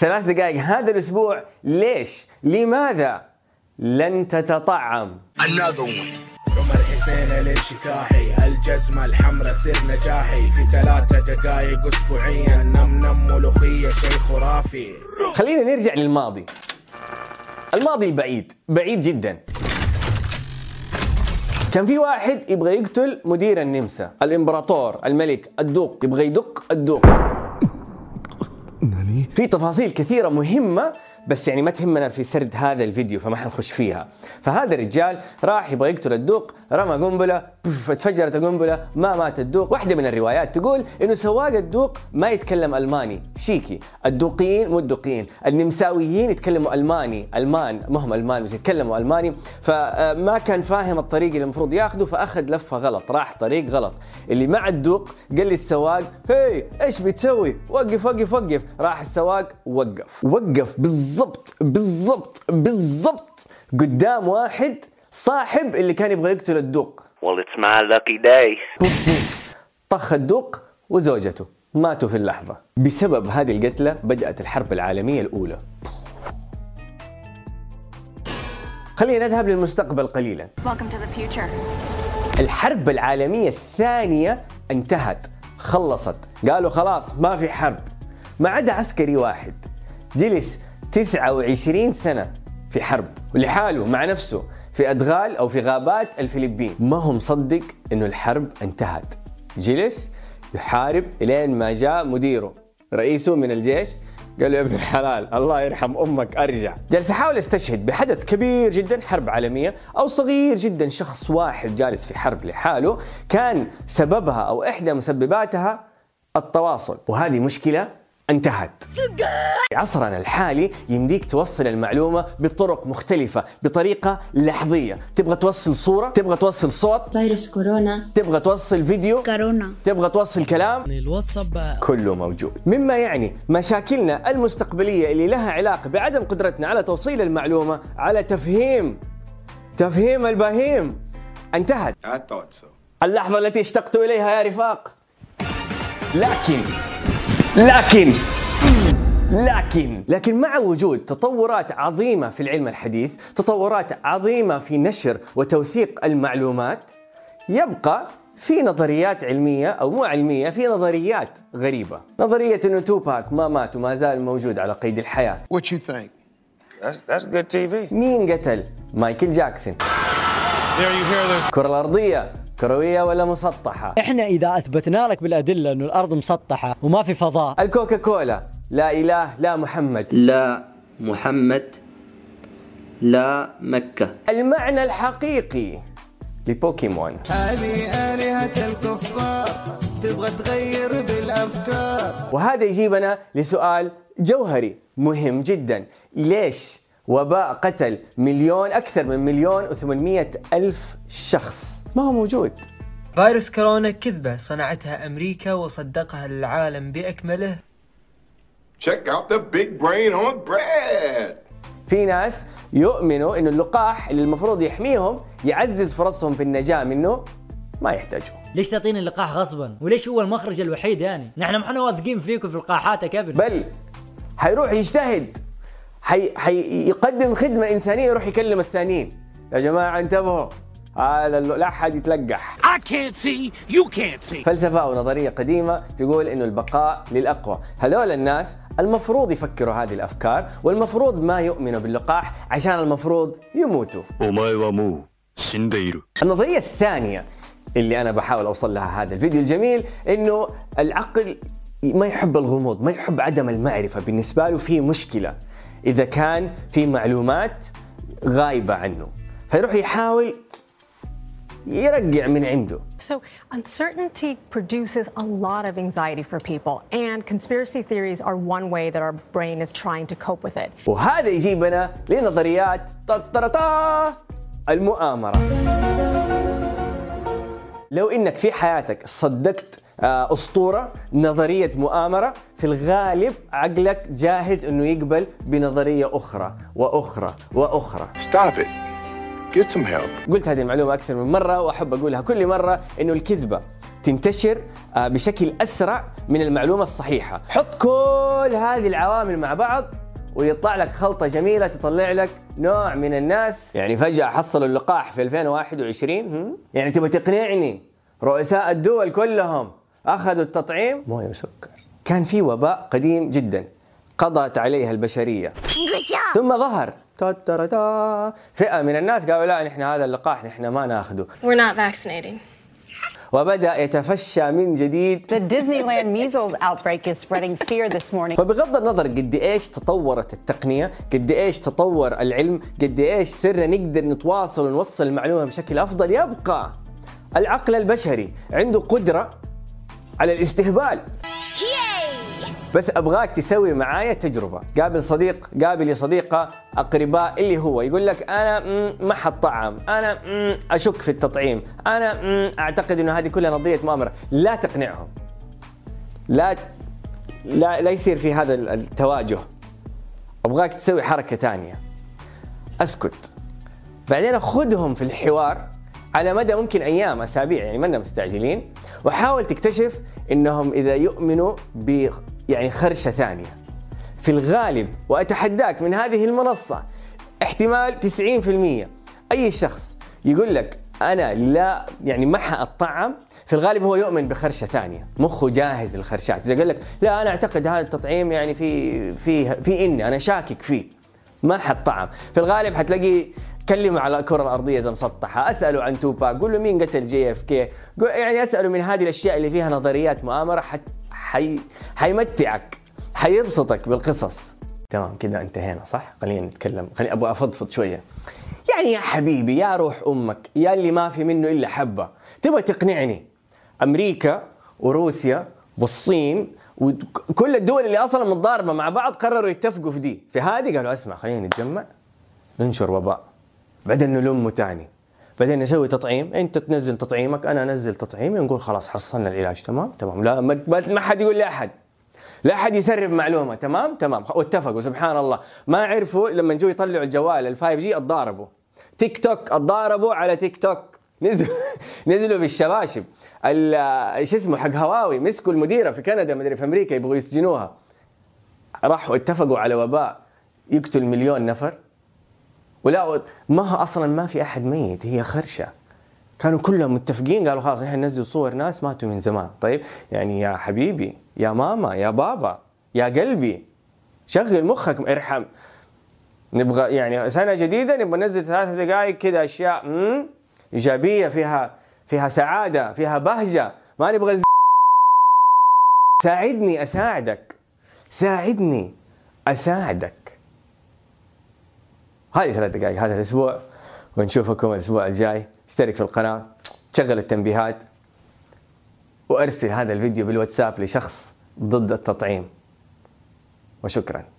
ثلاث دقائق هذا الأسبوع ليش؟ لماذا؟ لن تتطعم؟ Another one. عمر حسين الانشكاحي الجزمة الحمراء سر نجاحي. في ثلاثة دقايق أسبوعيا. نم نم ملوخية شيء خرافي خلينا نرجع للماضي. الماضي البعيد بعيد جدا. كان في واحد يبغى يقتل مدير النمسا. الإمبراطور الملك الدوق. يبغى يدق الدوق. في تفاصيل كثيرة مهمة بس يعني ما تهمنا في سرد هذا الفيديو فما حنخش فيها. فهذا الرجال راح يبغى يقتل الدوق رمى قنبلة بوف، اتفجرت القنبلة ما مات الدوق. واحدة من الروايات تقول إنه سواق الدوق ما يتكلم ألماني. شيكي. الدوقيين مو الدوقيين. النمساويين يتكلموا ألماني. ألمان مهم ألمان بس يتكلموا ألماني. فما كان فاهم الطريق اللي المفروض ياخذه فأخذ لفة غلط. راح طريق غلط. اللي مع الدوق قال لي السواق هي إيش بتسوي؟ وقف وقف وقف. راح السواق وقف. وقف. بالضبط بالضبط بالضبط. قدام واحد صاحب اللي كان يبغى يقتل الدوق. Well, it's my lucky day. طخ الدوق وزوجته ماتوا في اللحظة. بسبب هذه القتلة بدأت الحرب العالمية الأولى. خلينا نذهب للمستقبل قليلا. Welcome to the future. الحرب العالمية الثانية انتهت خلصت. قالوا خلاص ما في حرب. ما عدا عسكري واحد جلس 29 سنة في حرب. ولحاله مع نفسه. في أدغال أو في غابات الفلبين. ما هو مصدق إنه الحرب انتهت؟ جلس يحارب إلين ما جاء مديره رئيسه من الجيش. قال له يا ابن الحلال الله يرحم أمك أرجع. جالس احاول استشهد بحدث كبير جدا حرب عالمية أو صغير جدا شخص واحد جالس في حرب لحاله. كان سببها أو إحدى مسبباتها التواصل. وهذه مشكلة انتهت. في عصرنا الحالي يمديك توصل المعلومة بطرق مختلفة بطريقة لحظية. تبغى توصل صورة؟ تبغى توصل صوت؟ فيروس كورونا. تبغى توصل فيديو؟ كورونا. تبغى توصل كلام؟ الواتساب كله موجود. مما يعني مشاكلنا المستقبلية اللي لها علاقة بعدم قدرتنا على توصيل المعلومة على تفهيم. تفهيم البهيم. انتهت. So. اللحظة التي اشتقت إليها يا رفاق. لكن لكن لكن لكن مع وجود تطورات عظيمة في العلم الحديث تطورات عظيمة في نشر وتوثيق المعلومات يبقى في نظريات علمية أو مو علمية في نظريات غريبة. نظرية أنه توباك ما مات وما زال موجود على قيد الحياة. What you think? That's, that's good TV. مين قتل؟ مايكل جاكسون. الكرة الأرضية. كروية ولا مسطحة؟ إحنا إذا أثبتنا لك بالأدلة إنه الأرض مسطحة وما في فضاء. الكوكا كولا لا إله لا محمد. لا محمد لا مكة. المعنى الحقيقي لبوكيمون. هذه آلهة الكفار تبغى تغير بالأفكار. وهذا يجيبنا لسؤال جوهري مهم جدا. ليش وباء قتل مليون أكثر من مليون وثمانمية ألف شخص ما هو موجود فيروس كورونا كذبة صنعتها أمريكا وصدقها العالم بأكمله Check out the big brain on Brad. في ناس يؤمنوا إنه اللقاح اللي المفروض يحميهم يعزز فرصهم في النجاة منه ما يحتاجوه ليش تعطيني اللقاح غصبا؟ وليش هو المخرج الوحيد يعني؟ نحن ما إحنا واثقين فيكم في اللقاحات يا كبر بل حيروح يجتهد حيقدم خدمة إنسانية يروح يكلم الثانيين. يا جماعة انتبهوا هذا لا أحد يتلقح. I can't see you can't see. فلسفة أو نظرية قديمة تقول إنه البقاء للأقوى. هذول الناس المفروض يفكروا هذه الأفكار والمفروض ما يؤمنوا باللقاح عشان المفروض يموتوا. النظرية الثانية اللي أنا بحاول أوصل لها هذا الفيديو الجميل إنه العقل ما يحب الغموض ما يحب عدم المعرفة بالنسبة له في مشكلة. إذا كان في معلومات غايبة عنه فيروح يحاول يرجع من عنده So, uncertainty produces a lot of anxiety for people, and conspiracy theories are one way that our brain is trying to cope with it. وهذا يجيبنا لنظريات طرطرطا المؤامرة لو انك في حياتك صدقت آه، أسطورة نظرية مؤامرة في الغالب عقلك جاهز إنه يقبل بنظرية أخرى وأخرى وأخرى Stop it. Get some help. قلت هذه المعلومة أكثر من مرة وأحب أقولها كل مرة إنه الكذبة تنتشر آه، بشكل أسرع من المعلومة الصحيحة حط كل هذه العوامل مع بعض ويطلع لك خلطة جميلة تطلع لك نوع من الناس يعني فجأة حصلوا اللقاح في 2021 هم؟ يعني تبغى تقنعني رؤساء الدول كلهم أخذوا التطعيم. موية وسكر. كان في وباء قديم جدا قضت عليها البشرية. ثم ظهر. فئة من الناس قالوا لا نحن هذا اللقاح نحن ما ناخذه. We're not vaccinating. وبدأ يتفشى من جديد. The Disneyland measles outbreak is spreading fear this morning. فبغض النظر قد إيش تطورت التقنية، قد إيش تطور العلم، قد إيش صرنا نقدر نتواصل ونوصل المعلومة بشكل أفضل، يبقى العقل البشري عنده قدرة على الاستهبال. بس أبغاك تسوي معايا تجربة، قابل صديق، قابل صديقة، أقرباء اللي هو. يقول لك أنا ما حطعم، أنا أشك في التطعيم، أنا أعتقد إنه هذه كلها نظرية مؤامرة، لا تقنعهم. لا لا لا يصير في هذا التواجه. أبغاك تسوي حركة ثانية. أسكت. بعدين خذهم في الحوار. على مدى ممكن أيام أسابيع يعني منا مستعجلين. وحاول تكتشف إنهم إذا يؤمنوا ب يعني خرشة ثانية. في الغالب وأتحداك من هذه المنصة احتمال 90% أي شخص يقول لك أنا لا يعني ما حاتطعم في الغالب هو يؤمن بخرشة ثانية. مخه جاهز للخرشات. إذا قال لك لا أنا أعتقد هذا التطعيم يعني في في في إني أنا شاكك فيه. ما حطعم في الغالب حتلاقيه كلمه على الكرة الأرضية إذا مسطحة. اساله عن توباك. قول له مين قتل JFK. يعني اساله من هذه الأشياء اللي فيها نظريات مؤامرة حت حي حيمتعك حيبسطك بالقصص. تمام كذا انتهينا صح؟ خلينا نتكلم. خليني أبغى أفضفض شوية. يعني يا حبيبي يا روح أمك يا اللي ما في منه إلا حبة. تبغى تقنعني؟ أمريكا وروسيا والصين وكل الدول اللي أصلا متضاربة مع بعض قرروا يتفقوا في دي. في هذه قالوا أسمع خلينا نتجمع ننشر وباء. بعدين نلمه تاني بعدين نسوي تطعيم إنت تنزل تطعيمك أنا أنزل تطعيمي ونقول خلاص حصلنا العلاج تمام؟ تمام. لا ما ما حد يقول لاحد لا أحد يسرب معلومة تمام؟ تمام. واتفقوا سبحان الله. ما عرفوا لما جو يطلعوا الجوال ال 5G اتضاربوا. تيك توك اتضاربوا على تيك توك. نزلوا نزلوا بالشباشب. إيش اسمه حق هواوي مسكوا المديرة في كندا مدري في أمريكا يبغوا يسجنوها. راحوا اتفقوا على وباء. يقتل مليون نفر. ولا ما أصلا ما في أحد ميت هي خرشة. كانوا كلهم متفقين قالوا خلاص إحنا ننزل صور ناس ماتوا من زمان. طيب يعني يا حبيبي يا ماما يا بابا يا قلبي شغل مخك ارحم. نبغى يعني سنة جديدة نبغى ننزل ثلاث دقائق كذا أشياء مم؟ إيجابية فيها فيها سعادة فيها بهجة. ما نبغى ساعدني أساعدك. ساعدني أساعدك. هذه ثلاث دقائق هذا الأسبوع ونشوفكم الأسبوع الجاي. اشترك في القناة شغل التنبيهات وأرسل هذا الفيديو بالواتساب لشخص ضد التطعيم. وشكرا.